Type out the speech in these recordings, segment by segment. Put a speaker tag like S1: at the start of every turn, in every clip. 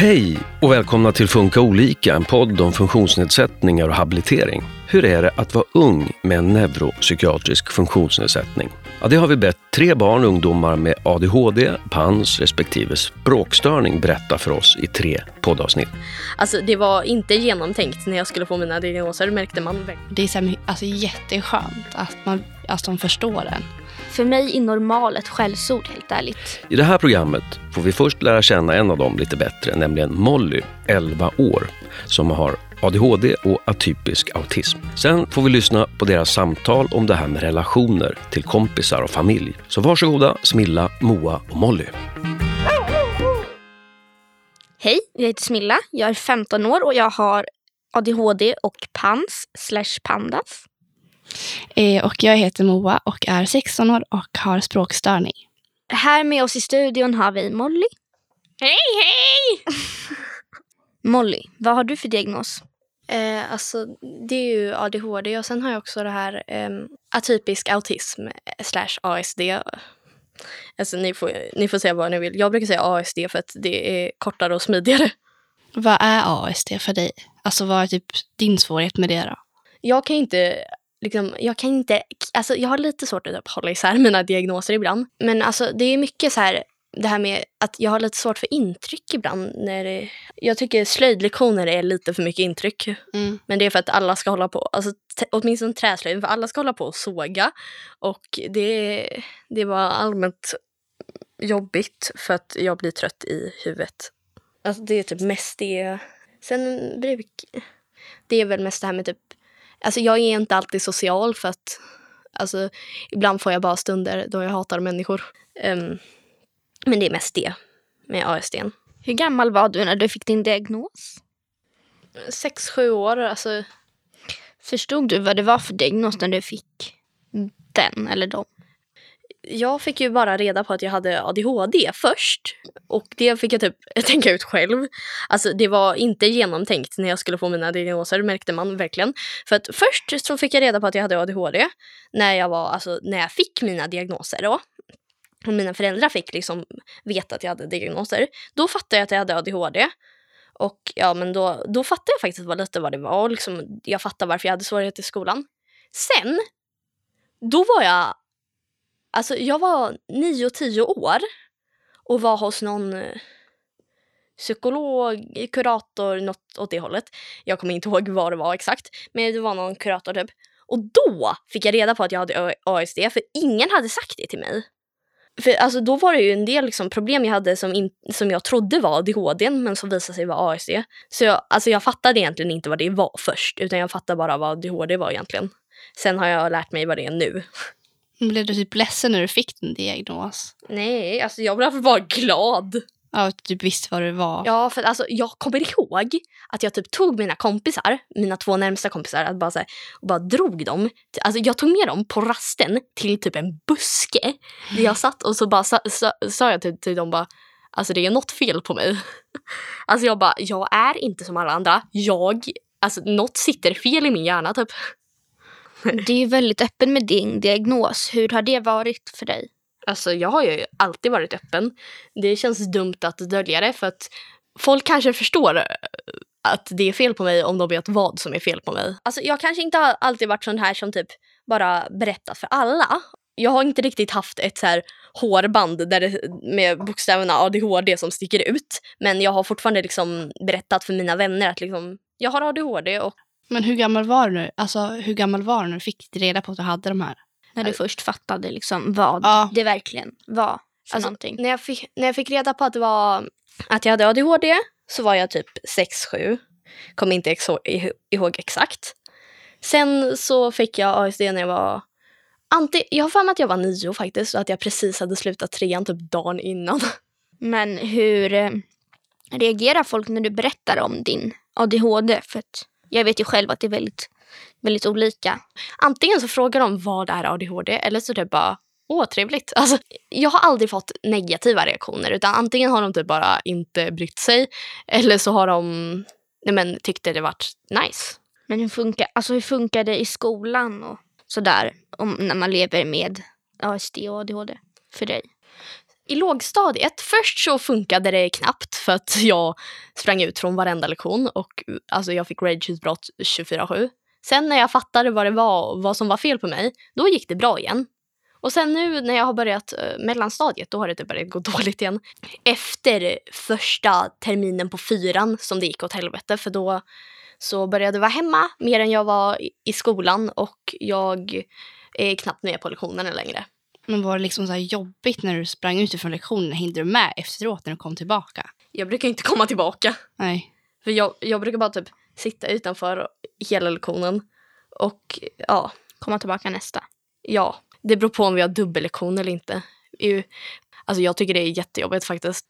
S1: Hej och välkomna till Funka olika, en podd om funktionsnedsättningar och habilitering. Hur är det att vara ung med en neuropsykiatrisk funktionsnedsättning? Ja, det har vi bett tre barn och ungdomar med ADHD, PANS respektive språkstörning berätta för oss i tre poddavsnitt.
S2: Alltså det var inte genomtänkt när jag skulle få mina diagnoser märkte man.
S3: Det är så här, alltså, jätteskönt att, man, att de förstår en.
S4: För mig är normal ett skällsord helt ärligt.
S1: I det här programmet får vi först lära känna en av dem lite bättre, nämligen Molly, 11 år, som har ADHD och atypisk autism. Sen får vi lyssna på deras samtal om det här med relationer till kompisar och familj. Så varsågoda Smilla, Moa och Molly.
S4: Hej, jag heter Smilla. Jag är 15 år och jag har ADHD och PANS slash pandas.
S3: Eh, och jag heter Moa och är 16 år och har språkstörning.
S4: Här med oss i studion har vi Molly.
S2: Hej hej!
S4: Molly, vad har du för diagnos?
S2: Eh, alltså det är ju ADHD och sen har jag också det här eh, atypisk autism eh, slash ASD. Alltså ni får, ni får säga vad ni vill. Jag brukar säga ASD för att det är kortare och smidigare.
S3: Vad är ASD för dig? Alltså vad är typ din svårighet med det då?
S2: Jag kan inte Liksom, jag kan inte, alltså jag har lite svårt att hålla isär mina diagnoser ibland. Men alltså det är mycket så här, det här med att jag har lite svårt för intryck ibland. När det, jag tycker slöjdlektioner är lite för mycket intryck.
S3: Mm.
S2: Men det är för att alla ska hålla på, alltså, åtminstone träslöjden, för alla ska hålla på och såga. Och det, det var allmänt jobbigt för att jag blir trött i huvudet. Alltså det är typ mest det. Sen bruk, det är väl mest det här med typ, alltså jag är inte alltid social för att alltså ibland får jag bara stunder då jag hatar människor. Um, men det är mest det med ASD.
S4: Hur gammal var du när du fick din diagnos?
S2: Sex, sju år. Alltså.
S4: Förstod du vad det var för diagnos när du fick den eller dem?
S2: Jag fick ju bara reda på att jag hade ADHD först. Och det fick jag typ tänka ut själv. Alltså det var inte genomtänkt när jag skulle få mina diagnoser märkte man verkligen. För att först så fick jag reda på att jag hade ADHD när jag var, alltså när jag fick mina diagnoser då och mina föräldrar fick liksom veta att jag hade diagnoser, då fattade jag att jag hade ADHD. Och ja, men då, då fattade jag faktiskt lite vad det var och liksom, jag fattade varför jag hade svårigheter i skolan. Sen, då var jag, alltså jag var nio tio år och var hos någon eh, psykolog, kurator, något åt det hållet. Jag kommer inte ihåg vad det var exakt, men det var någon kurator typ. Och då fick jag reda på att jag hade ASD, för ingen hade sagt det till mig. För alltså, då var det ju en del liksom, problem jag hade som, in, som jag trodde var ADHD men som visade sig vara ASD. Så jag, alltså, jag fattade egentligen inte vad det var först utan jag fattade bara vad ADHD var egentligen. Sen har jag lärt mig vad det är nu.
S3: Blev du typ ledsen när du fick din diagnos?
S2: Nej, alltså jag blev bara glad.
S3: Ja, att du visste vad det var.
S2: Ja, för alltså, jag kommer ihåg att jag typ tog mina kompisar, mina två närmsta kompisar, att bara, så här, och bara drog dem. Alltså, jag tog med dem på rasten till typ en buske. Där jag satt och så bara sa, sa, sa jag till, till dem bara, alltså det är något fel på mig. Alltså jag bara, jag är inte som alla andra. Jag, alltså något sitter fel i min hjärna typ.
S4: Du är ju väldigt öppen med din diagnos. Hur har det varit för dig?
S2: Alltså jag har ju alltid varit öppen. Det känns dumt att dölja det för att folk kanske förstår eh, att det är fel på mig om de vet vad som är fel på mig. Alltså jag kanske inte har alltid varit sån här som typ bara berättat för alla. Jag har inte riktigt haft ett så här hårband där det, med bokstäverna ADHD som sticker ut. Men jag har fortfarande liksom berättat för mina vänner att liksom, jag har ADHD. Och...
S3: Men hur gammal var du nu? Alltså hur gammal var du när du fick reda på att du hade de här?
S4: När du först fattade liksom vad
S3: Ja.
S4: det verkligen var för
S2: Alltså,
S4: någonting.
S2: när, jag fick, när jag fick reda på att, det var, att jag hade ADHD så var jag typ 6-7. Kommer inte ihåg exakt. Sen så fick jag ASD när jag var... Anti, jag har för mig att jag var nio faktiskt och att jag precis hade slutat trean typ dagen innan.
S4: Men hur eh, reagerar folk när du berättar om din ADHD? För att jag vet ju själv att det är väldigt, väldigt olika.
S2: Antingen så frågar de vad är ADHD eller så är det bara åh trevligt. Alltså, jag har aldrig fått negativa reaktioner utan antingen har de typ bara inte brytt sig eller så har de nej men, tyckte det varit nice.
S4: Men hur funkar, alltså hur funkar det i skolan och sådär om, när man lever med ASD och ADHD för dig?
S2: I lågstadiet, först så funkade det knappt för att jag sprang ut från varenda lektion och alltså jag fick rageutbrott 24-7. Sen när jag fattade vad det var och vad som var fel på mig, då gick det bra igen. Och sen nu när jag har börjat eh, mellanstadiet, då har det typ börjat gå dåligt igen. Efter första terminen på fyran som det gick åt helvete, för då så började jag vara hemma mer än jag var i, i skolan och jag är knappt med på lektionerna längre.
S3: Men var det liksom så här jobbigt när du sprang ut ifrån lektionen? Hängde du med efteråt när du kom tillbaka?
S2: Jag brukar inte komma tillbaka.
S3: Nej.
S2: För jag, jag brukar bara typ sitta utanför hela lektionen. Och ja,
S4: Komma tillbaka nästa.
S2: ja. Det beror på om vi har dubbellektion eller inte. Ju- Alltså jag tycker det är jättejobbigt faktiskt.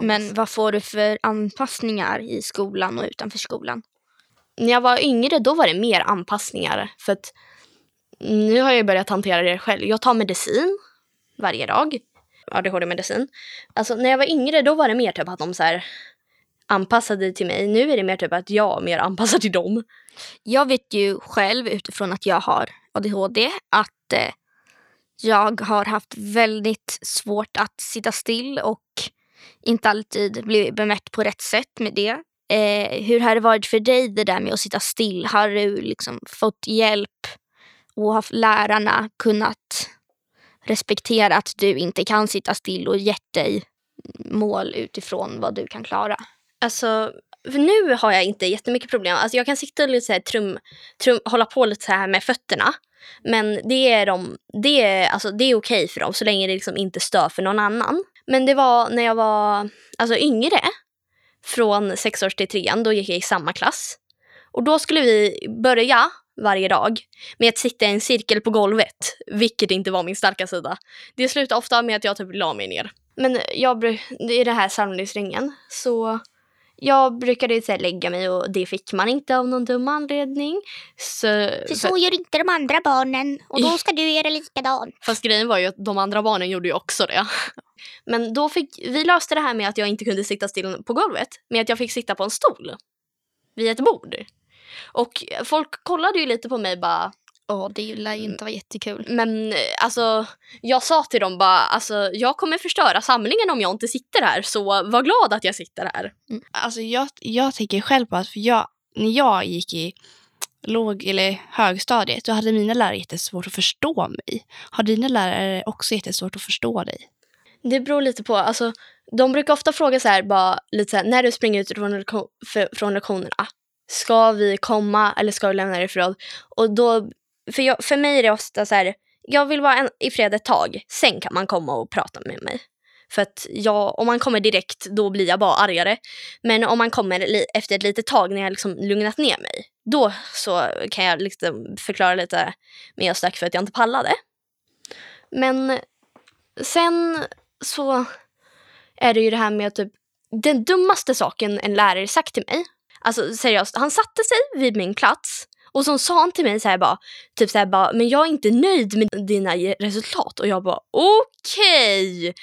S4: Men vad får du för anpassningar i skolan och utanför skolan?
S2: när jag var yngre då var det mer anpassningar. För att nu har jag börjat hantera det själv. Jag tar medicin varje dag. ADHD-medicin. Alltså när jag var yngre då var det mer typ att de så här anpassade till mig. Nu är det mer typ att jag mer anpassar till dem.
S4: Jag vet ju själv utifrån att jag har ADHD att eh, jag har haft väldigt svårt att sitta still och inte alltid bli bemött på rätt sätt med det. Eh, hur har det varit för dig det där med att sitta still? Har du liksom fått hjälp och har lärarna kunnat respektera att du inte kan sitta still och gett dig mål utifrån vad du kan klara?
S2: Alltså, för nu har jag inte jättemycket problem. Alltså jag kan sitta och lite så här trum, trum, hålla på lite så här med fötterna. Men det är, de, det är, alltså det är okej för dem så länge det liksom inte stör för någon annan. Men det var när jag var alltså yngre, från sex års till trean, då gick jag i samma klass. Och då skulle vi börja varje dag med att sitta i en cirkel på golvet, vilket inte var min starka sida. Det slutade ofta med att jag typ la mig ner. Men jag, är det här samlingsringen, så jag brukade här lägga mig och det fick man inte av någon dum anledning. Så,
S4: För så gör inte de andra barnen och då ska du göra likadant.
S2: Fast grejen var ju att de andra barnen gjorde ju också det. Men då fick, vi löste det här med att jag inte kunde sitta still på golvet, med att jag fick sitta på en stol. Vid ett bord. Och folk kollade ju lite på mig bara,
S4: Åh, det lär ju inte vara jättekul.
S2: men alltså jag sa till dem bara, alltså jag kommer förstöra samlingen om jag inte sitter här, så var glad att jag sitter här.
S3: Alltså jag, jag tänker själv på att för jag, när jag gick i låg eller högstadiet, då hade mina lärare jättesvårt att förstå mig. Har dina lärare också jättesvårt att förstå dig?
S2: Det beror lite på, alltså de brukar ofta fråga så här, bara lite så här, när du springer ut från, lektion, från lektionerna, ska vi komma eller ska vi lämna det förråd? Och då, för, jag, för mig är det ofta så här, jag vill vara en, i fred ett tag, sen kan man komma och prata med mig. För att jag, om man kommer direkt, då blir jag bara argare. Men om man kommer li, efter ett litet tag, när jag liksom lugnat ner mig, då så kan jag liksom förklara lite, men jag stack för att jag inte pallade. Men sen så är det ju det här med att typ, den dummaste saken en lärare sagt till mig. Alltså seriöst, han satte sig vid min plats och så sa han till mig så här bara, typ så här bara, men jag är inte nöjd med dina resultat. Och jag bara, okej,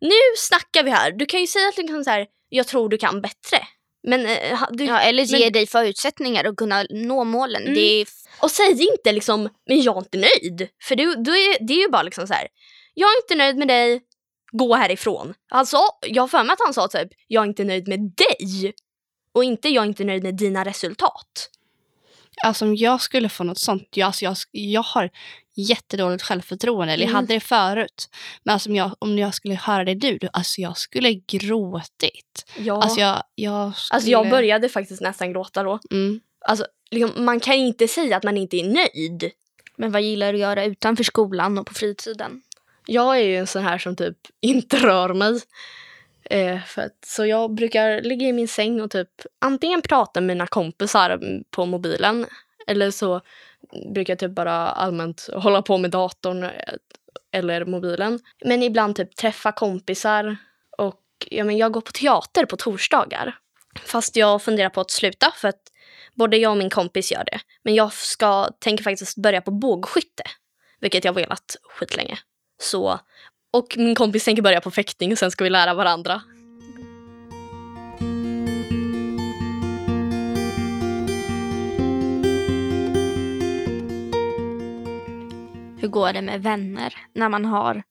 S2: nu snackar vi här. Du kan ju säga att du kan så här, jag tror du kan bättre. Men, eh, du,
S4: Ja, eller ge
S2: men-
S4: dig förutsättningar att kunna nå målen.
S2: Mm.
S4: Det är
S2: Och säg inte liksom, men jag är inte nöjd. För det, då är, det är ju bara liksom så här, jag är inte nöjd med dig, gå härifrån. Alltså, jag har för mig att han sa typ, jag är inte nöjd med dig. Och inte, jag är inte nöjd med dina resultat.
S3: Alltså om jag skulle få något sånt, jag, alltså jag, jag har jättedåligt självförtroende, eller jag
S2: Mm.
S3: hade det förut. Men alltså om, jag, om jag skulle höra det du, alltså jag skulle gråtit.
S2: Ja.
S3: Alltså jag, jag skulle...
S2: Alltså jag började faktiskt nästan gråta då.
S3: Mm.
S2: Alltså, liksom, man kan inte säga att man inte är nöjd.
S4: Men vad gillar du att göra utanför skolan och på fritiden?
S2: Jag är ju en sån här som typ inte rör mig. Eh, för att, så jag brukar ligga i min säng och typ antingen prata med mina kompisar på mobilen eller så brukar jag typ bara allmänt hålla på med datorn eh, eller mobilen. Men ibland typ träffa kompisar och ja, men jag går på teater på torsdagar. Fast jag funderar på att sluta för att både jag och min kompis gör det. Men jag ska, tänker faktiskt börja på bågskytte, vilket jag velat skitlänge. Så, och min kompis tänker börja på fäktning och sen ska vi lära varandra.
S4: Hur går det med vänner när man har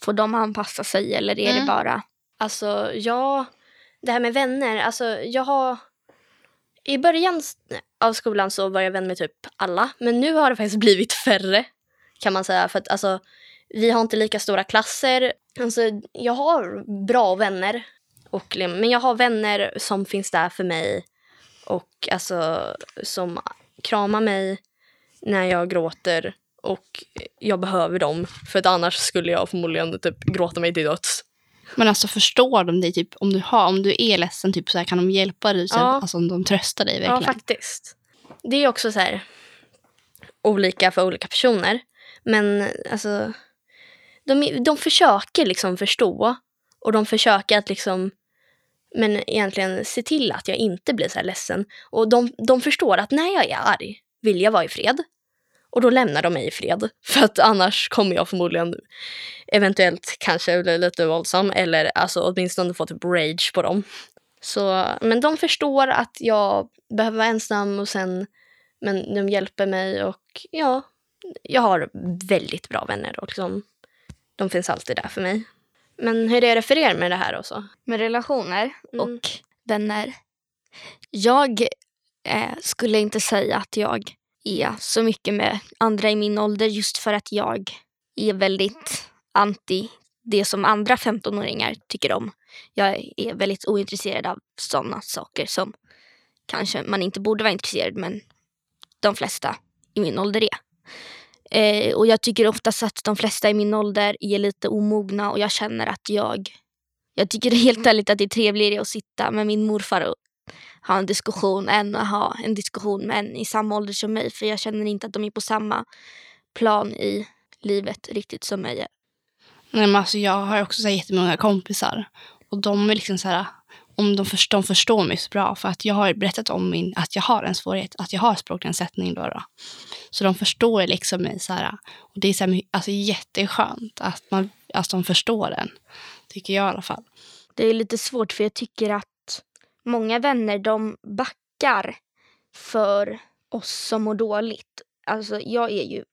S4: Får de anpassa sig eller är det
S3: Mm.
S4: bara...
S2: Alltså, jag... Det här med vänner, alltså jag har... I början av skolan så var jag vän med typ alla, men nu har det faktiskt blivit färre kan man säga. För att alltså, vi har inte lika stora klasser. Alltså, jag har bra vänner, och, men jag har vänner som finns där för mig och alltså som kramar mig när jag gråter och jag behöver dem för annars skulle jag förmodligen typ gråta mig till döds.
S3: Men alltså förstår de dig? Typ, om, du har, om du är ledsen, typ, så här, kan de hjälpa dig? Så,
S2: Ja.
S3: Alltså om de tröstar dig
S2: Ja,
S3: verkligen?
S2: faktiskt. Det är också så här olika för olika personer. Men alltså, de, de försöker liksom förstå och de försöker att liksom men egentligen se till att jag inte blir så här ledsen. Och de, de förstår att när jag är arg vill jag vara i fred. Och då lämnar de mig i fred. För att annars kommer jag förmodligen eventuellt kanske bli lite våldsam eller alltså åtminstone få typ rage på dem. Så, men de förstår att jag behöver vara ensam och sen, men de hjälper mig och ja, jag har väldigt bra vänner och liksom, de finns alltid där för mig. Men hur är det för er med det här också?
S4: Med relationer
S2: Mm.
S4: och vänner. Jag eh, skulle inte säga att jag är så mycket med andra i min ålder just för att jag är väldigt anti det som andra 15-åringar tycker om. Jag är väldigt ointresserad av sådana saker som kanske man inte borde vara intresserad men de flesta i min ålder är. Eh, och jag tycker oftast att de flesta i min ålder är lite omogna och jag känner att jag jag tycker helt ärligt att det är trevligare att sitta med min morfar och ha en diskussion än att ha en diskussion med en i samma ålder som mig. För jag känner inte att de är på samma plan i livet riktigt som mig.
S3: Nej, men alltså, jag har också så här, jättemånga kompisar. Och de är liksom så här, om de, förstår, de förstår mig så bra. För att jag har berättat om min, att jag har en svårighet, att jag har språknedsättning. Då, då. Så de förstår liksom mig. Så här, och det är så här, alltså, jätteskönt att, man, att de förstår den. Tycker jag i alla fall.
S4: Det är lite svårt för jag tycker att många vänner de backar för oss som mår dåligt. Alltså jag är ju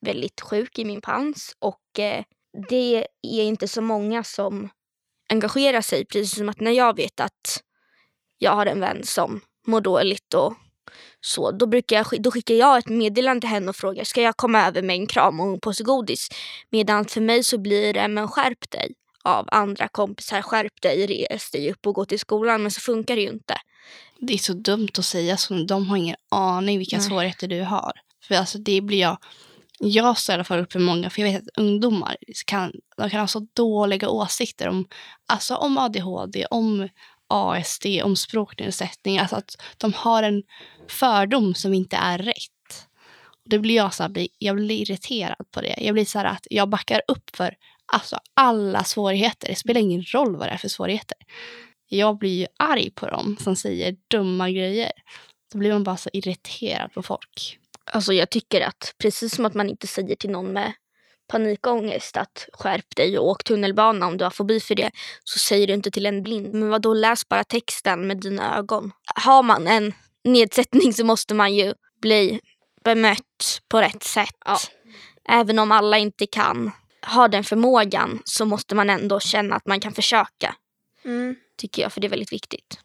S4: väldigt sjuk i min pans och eh, det är inte så många som engagerar sig. Precis som att när jag vet att jag har en vän som mår dåligt och så, då, brukar jag, då skickar jag ett meddelande till henne och frågar ska jag komma över med en kram och en påse godis. Medan för mig så blir det men skärp dig av andra kompisar. Skärp dig, res dig upp och gå till skolan. Men så funkar det ju inte.
S3: Det är så dumt att säga så. De har ingen aning vilka
S4: Nej.
S3: svårigheter du har. För alltså det blir jag. Jag står i alla fall upp för många, för jag vet att ungdomar kan, de kan ha så dåliga åsikter om, alltså om ADHD, om ASD, om språknedsättning. Alltså att de har en fördom som inte är rätt. Och det blir jag, så här, blir- jag blir irriterad på det. Jag blir så här att jag backar upp för alltså, alla svårigheter. Det spelar ingen roll vad det är för svårigheter. Jag blir ju arg på dem som säger dumma grejer. Då blir man bara så irriterad på folk.
S4: Alltså jag tycker att precis som att man inte säger till någon med panikångest att skärp dig och åk tunnelbana om du har fobi för det så säger du inte till en blind. Men vad då läs bara texten med dina ögon. Har man en nedsättning så måste man ju bli bemött på rätt sätt.
S2: Ja.
S4: Även om alla inte kan ha den förmågan så måste man ändå känna att man kan försöka. Tycker jag, för det är väldigt viktigt.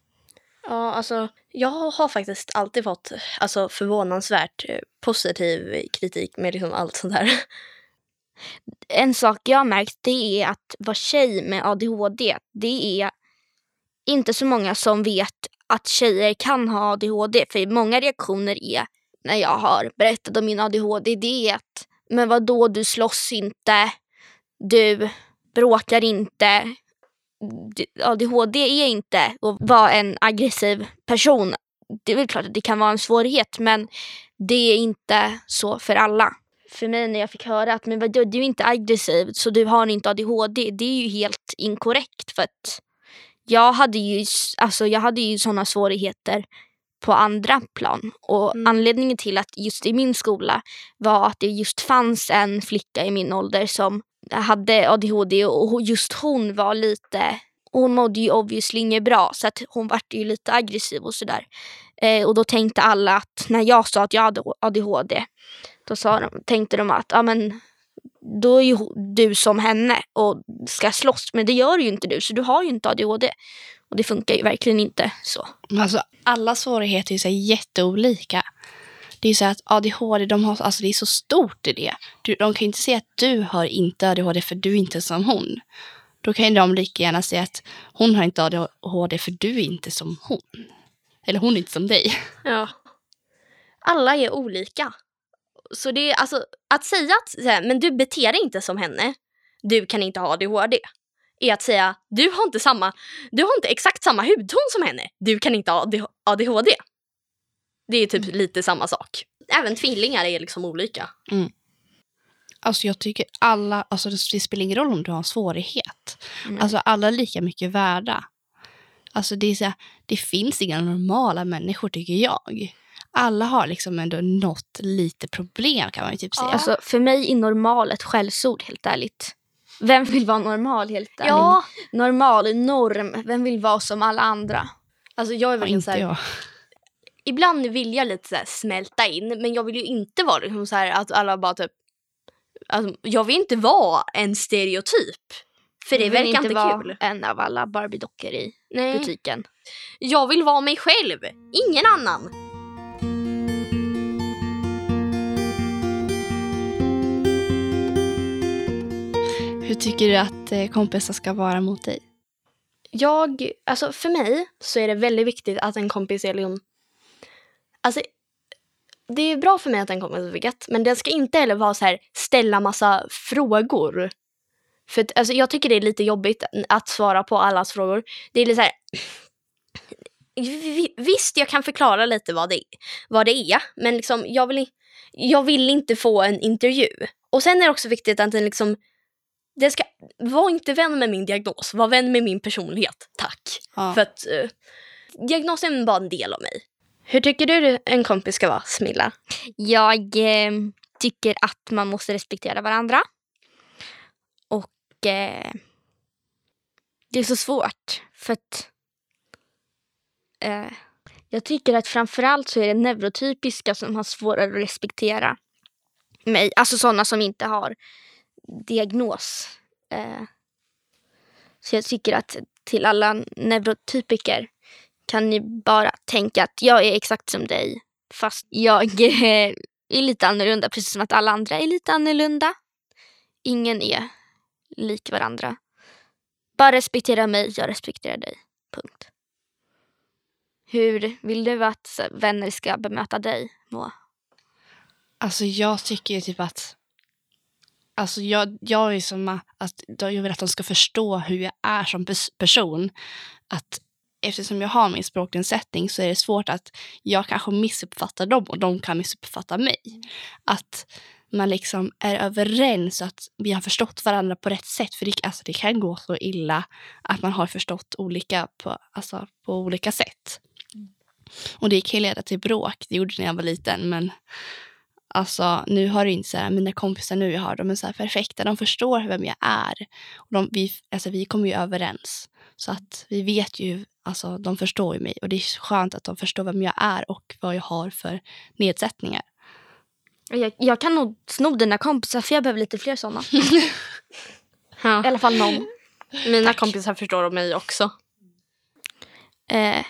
S2: Ja, alltså jag har faktiskt alltid fått alltså, förvånansvärt eh, positiv kritik med liksom allt sånt här.
S4: en sak jag har märkt det är att vara tjej med ADHD, det är inte så många som vet att tjejer kan ha ADHD. För många reaktioner är när jag har berättat om min ADHD, det är att men vadå, du slåss inte, du bråkar inte. ADHD är inte att vara en aggressiv person. Det är väl klart att det kan vara en svårighet men det är inte så för alla för mig när jag fick höra att men vadå, du är inte aggressiv så du har inte ADHD. Det är ju helt inkorrekt för att jag hade ju, alltså, jag hade ju sådana svårigheter på andra plan. Och
S2: Mm.
S4: anledningen till att just i min skola var att det just fanns en flicka i min ålder som hade ADHD och just hon var lite hon mådde ju obviously inget bra så att hon vart ju lite aggressiv och sådär. Eh, och då tänkte alla att när jag sa att jag hade ADHD då sa de, tänkte de att ja, men, då är ju du som henne och ska slåss. Men det gör ju inte du, så du har ju inte ADHD. Och det funkar ju verkligen inte så.
S3: Men Alltså, alla svårigheter är så jätteolika. Det är så att ADHD, de har, alltså det är så stort i det. Du, de kan ju inte säga att du har inte ADHD för du är inte som hon. Då kan ju de lika gärna säga att hon har inte ADHD för du är inte som hon. Eller hon är inte som dig.
S2: Ja. Alla är olika. Så det är alltså att säga att men du beter dig inte som henne. Du kan inte ha ADHD. Är att säga du har inte samma, du har inte exakt samma hudton som henne. Du kan inte ha AD- ADHD. Det är typ lite samma sak. Även tvillingar är liksom olika.
S3: Alltså jag tycker alla, alltså det, det spelar ingen roll om du har en svårighet.
S4: Mm.
S3: Alltså alla är lika mycket värda. Alltså det, är så här, det finns inga normala människor tycker jag. Alla har liksom ändå något lite problem kan man ju typ säga.
S4: Alltså, för mig är normal ett skällsord, helt ärligt. Vem vill vara normal, helt ärligt?
S2: Ja,
S4: Normal, norm. Vem vill vara som alla andra?
S2: alltså jag är
S3: Ja,
S2: verkligen så
S3: inte
S2: här,
S3: jag.
S2: ibland vill jag lite så här smälta in men jag vill ju inte vara liksom så här att alla bara typ alltså, jag vill inte vara en stereotyp. För det
S4: Jag
S2: verkar inte
S4: vara
S2: kul.
S4: en av alla Barbie-dockor i
S2: Nej.
S4: butiken.
S2: Jag vill vara mig själv, ingen annan.
S3: Hur tycker du att eh, kompisar ska vara mot dig?
S2: Jag, alltså för mig så är det väldigt viktigt att en kompis är liksom, alltså det är bra för mig att en kompis är vet, men den ska inte heller vara så här ställa massa frågor. För att, alltså, jag tycker det är lite jobbigt att svara på allas frågor. Det är lite så här, visst jag kan förklara lite vad det, vad det är, men liksom jag vill, jag vill inte få en intervju. Och sen är det också viktigt att den liksom det ska, var inte vän med min diagnos, var vän med min personlighet. Tack.
S3: Ja.
S2: För att eh, diagnosen bara en del av mig. Hur tycker du en kompis ska vara, Smilla?
S4: Jag eh, tycker att man måste respektera varandra. Och eh, det är så svårt för att eh, jag tycker att framförallt så är det neurotypiska som har svårare att respektera mig. Alltså sådana som inte har diagnos. Eh, så jag tycker att till alla neurotypiker kan ni bara tänka att jag är exakt som dig fast jag är lite annorlunda precis som att alla andra är lite annorlunda. Ingen är lik varandra. Bara respektera mig, jag respekterar dig. Punkt. Hur vill du att vänner ska bemöta dig, Moa?
S3: Alltså jag tycker ju typ att Alltså jag, jag är som att jag vill att de ska förstå hur jag är som pers- person. Att eftersom jag har min språknedsättning så är det svårt att jag kanske missuppfattar dem och de kan missuppfatta mig. Att man liksom är överens så att vi har förstått varandra på rätt sätt. För det, alltså det kan gå så illa att man har förstått olika på, alltså på olika sätt. Och det kan leda till bråk. Det gjorde det när jag var liten. Men Alltså nu har inte så här, mina kompisar nu jag har, de är så här perfekta. De förstår vem jag är. Och de, vi, alltså, vi kommer ju överens. Så att vi vet ju, alltså de förstår ju mig. Och det är skönt att de förstår vem jag är och vad jag har för nedsättningar.
S4: Jag, jag kan nog sno dina kompisar för jag behöver lite fler sådana.
S2: Ja.
S4: I alla fall någon.
S2: Mina kompisar förstår mig också.
S4: Eh,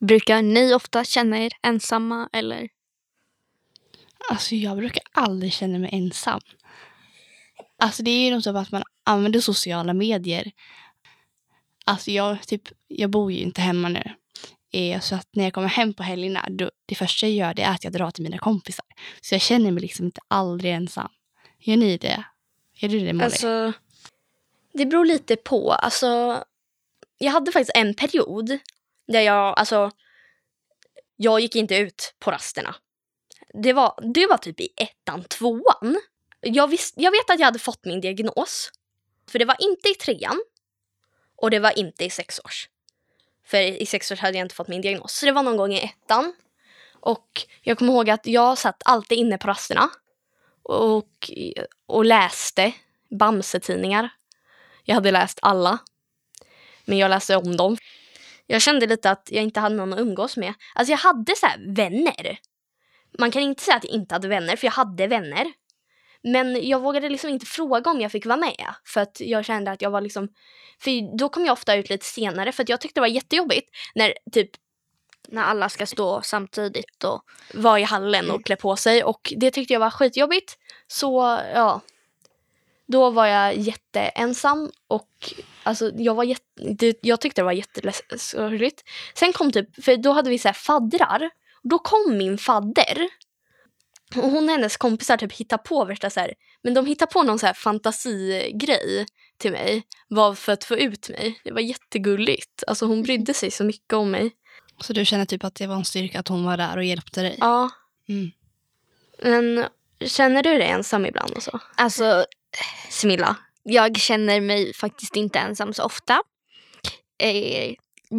S4: brukar ni ofta känna er ensamma eller?
S3: Alltså jag brukar aldrig känna mig ensam. Alltså det är ju något av att man använder sociala medier. Alltså jag, typ, jag bor ju inte hemma nu. Eh, Så att när jag kommer hem på helgerna, då, det första jag gör det är att jag drar till mina kompisar. Så jag känner mig liksom inte aldrig ensam. Gör ni det? Gör du det Molly?
S2: Alltså, det beror lite på. Alltså, jag hade faktiskt en period där jag, alltså, jag gick inte ut på rasterna. Det var, det var typ i ettan, tvåan. Jag, visst, jag vet att jag hade fått min diagnos. För det var inte i trean och det var inte i sexårs. För i sexårs hade jag inte fått min diagnos. Så det var någon gång i ettan. Och jag kommer ihåg att jag satt alltid inne på rasterna och, och läste Bamse-tidningar. Jag hade läst alla. Men jag läste om dem. Jag kände lite att jag inte hade någon att umgås med. Alltså jag hade så här vänner. Man kan inte säga att jag inte hade vänner, för jag hade vänner. Men jag vågade liksom inte fråga om jag fick vara med. För att jag kände att jag var liksom... För då kom jag ofta ut lite senare för att jag tyckte det var jättejobbigt när typ
S4: När alla ska stå samtidigt och
S2: vara i hallen och klä på sig och det tyckte jag var skitjobbigt. Så ja, då var jag jätteensam och alltså jag var jätte, jag tyckte det var jättesorgligt. Sen kom typ, för då hade vi så här faddrar. Då kom min fadder och hon och hennes kompisar typ hittade på värsta så här, men de hittade på någon så här fantasigrej till mig. Var för att få ut mig. Det var jättegulligt. Alltså hon brydde sig så mycket om mig.
S3: Så du känner typ att det var en styrka att hon var där och hjälpte dig?
S2: Ja.
S3: Mm.
S2: Men känner du dig ensam ibland och så?
S4: alltså
S2: Smilla?
S4: jag känner mig faktiskt inte ensam så ofta. Eh,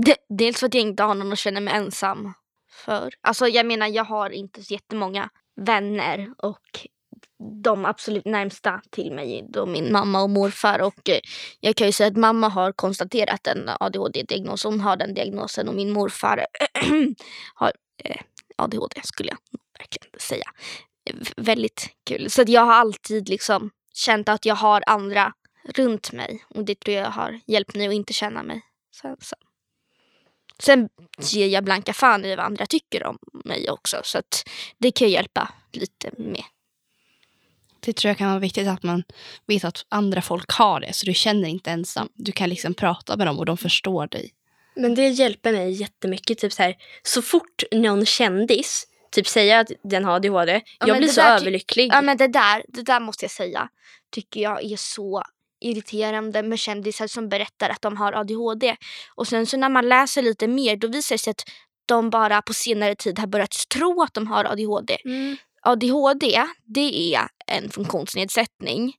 S4: de, dels för att jag inte har någon att känna mig ensam för. Alltså jag menar jag har inte så jättemånga vänner och de absolut närmsta till mig är då min mamma och morfar och eh, jag kan ju säga att mamma har konstaterat en ADHD-diagnos. Hon har den diagnosen och min morfar har eh, ADHD skulle jag verkligen säga. V- väldigt kul. Så att jag har alltid liksom känt att jag har andra runt mig och det tror jag har hjälpt mig att inte känna mig så ensam. Sen ger jag blanka fan i vad andra tycker om mig också så att det kan hjälpa lite med.
S3: Det tror jag kan vara viktigt att man vet att andra folk har det, så du känner inte ensam. Du kan liksom prata med dem och de förstår dig.
S2: Men det hjälper mig jättemycket. Typ så, här, så fort någon kändis typ säger att den har ADHD,
S4: Ja,
S2: jag blir så överlycklig.
S4: Ja men det där, det där måste jag säga tycker jag är så irriterande med kändisar som berättar att de har ADHD. Och sen så när man läser lite mer då visar det sig att de bara på senare tid har börjat tro att de har ADHD.
S2: Mm.
S4: ADHD, det är en funktionsnedsättning.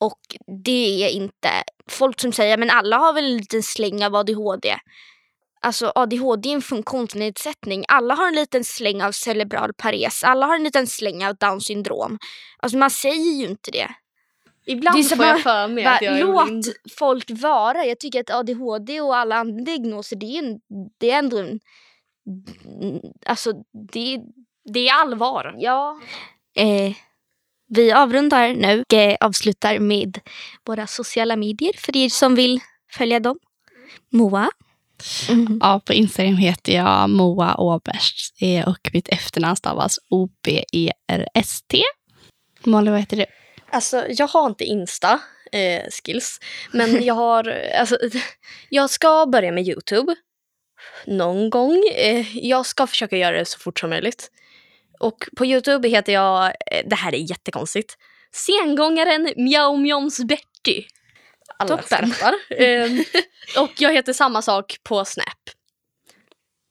S4: Och det är inte folk som säger men alla har väl en liten släng av ADHD. Alltså ADHD är en funktionsnedsättning. Alla har en liten släng av cerebral pares. Alla har en liten släng av Downs syndrom. Alltså man säger ju inte det.
S2: Ibland
S4: är
S2: får jag för mig att jag är
S4: låt
S2: blind.
S4: folk vara. Jag tycker att ADHD och alla andra diagnoser det är, en, det är ändå en... Alltså det,
S2: Det är allvar.
S4: Ja. Eh, vi avrundar nu och eh, avslutar med våra sociala medier för er som vill följa dem. Moa. Mm.
S3: Ja, på Instagram heter jag Moa Åberst eh, och mitt efternamn stavas O-B-E-R-S-T. Molly, vad heter du?
S2: Alltså, jag har inte Insta eh, skills, men jag har, alltså, jag ska börja med Youtube någon gång. Eh, jag ska försöka göra det så fort som möjligt. Och på Youtube heter jag, eh, det här är jättekonstigt, sengångaren Mjau Mjoms Betty. Alla
S4: Toppen.
S2: skrattar. Eh, och jag heter samma sak på Snap.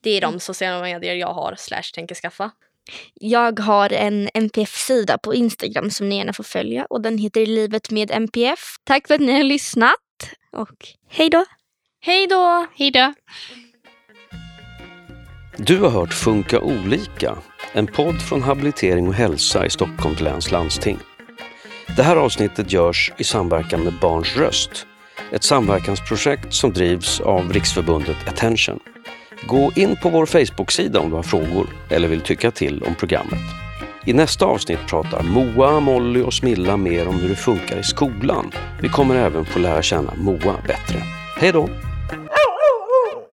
S2: Det är de sociala medier jag har slash tänker skaffa.
S4: Jag har en NPF-sida på Instagram som ni gärna får följa och den heter Livet med NPF. Tack för att ni har lyssnat och hej då!
S2: Hej då!
S3: Hej då!
S1: Du har hört Funka olika, en podd från Habilitering och hälsa i Stockholms läns landsting. Det här avsnittet görs i samverkan med Barns röst, ett samverkansprojekt som drivs av Riksförbundet Attention. Gå in på vår Facebook-sida om du har frågor eller vill tycka till om programmet. I nästa avsnitt pratar Moa, Molly och Smilla mer om hur det funkar i skolan. Vi kommer även få lära känna Moa bättre. Hej då!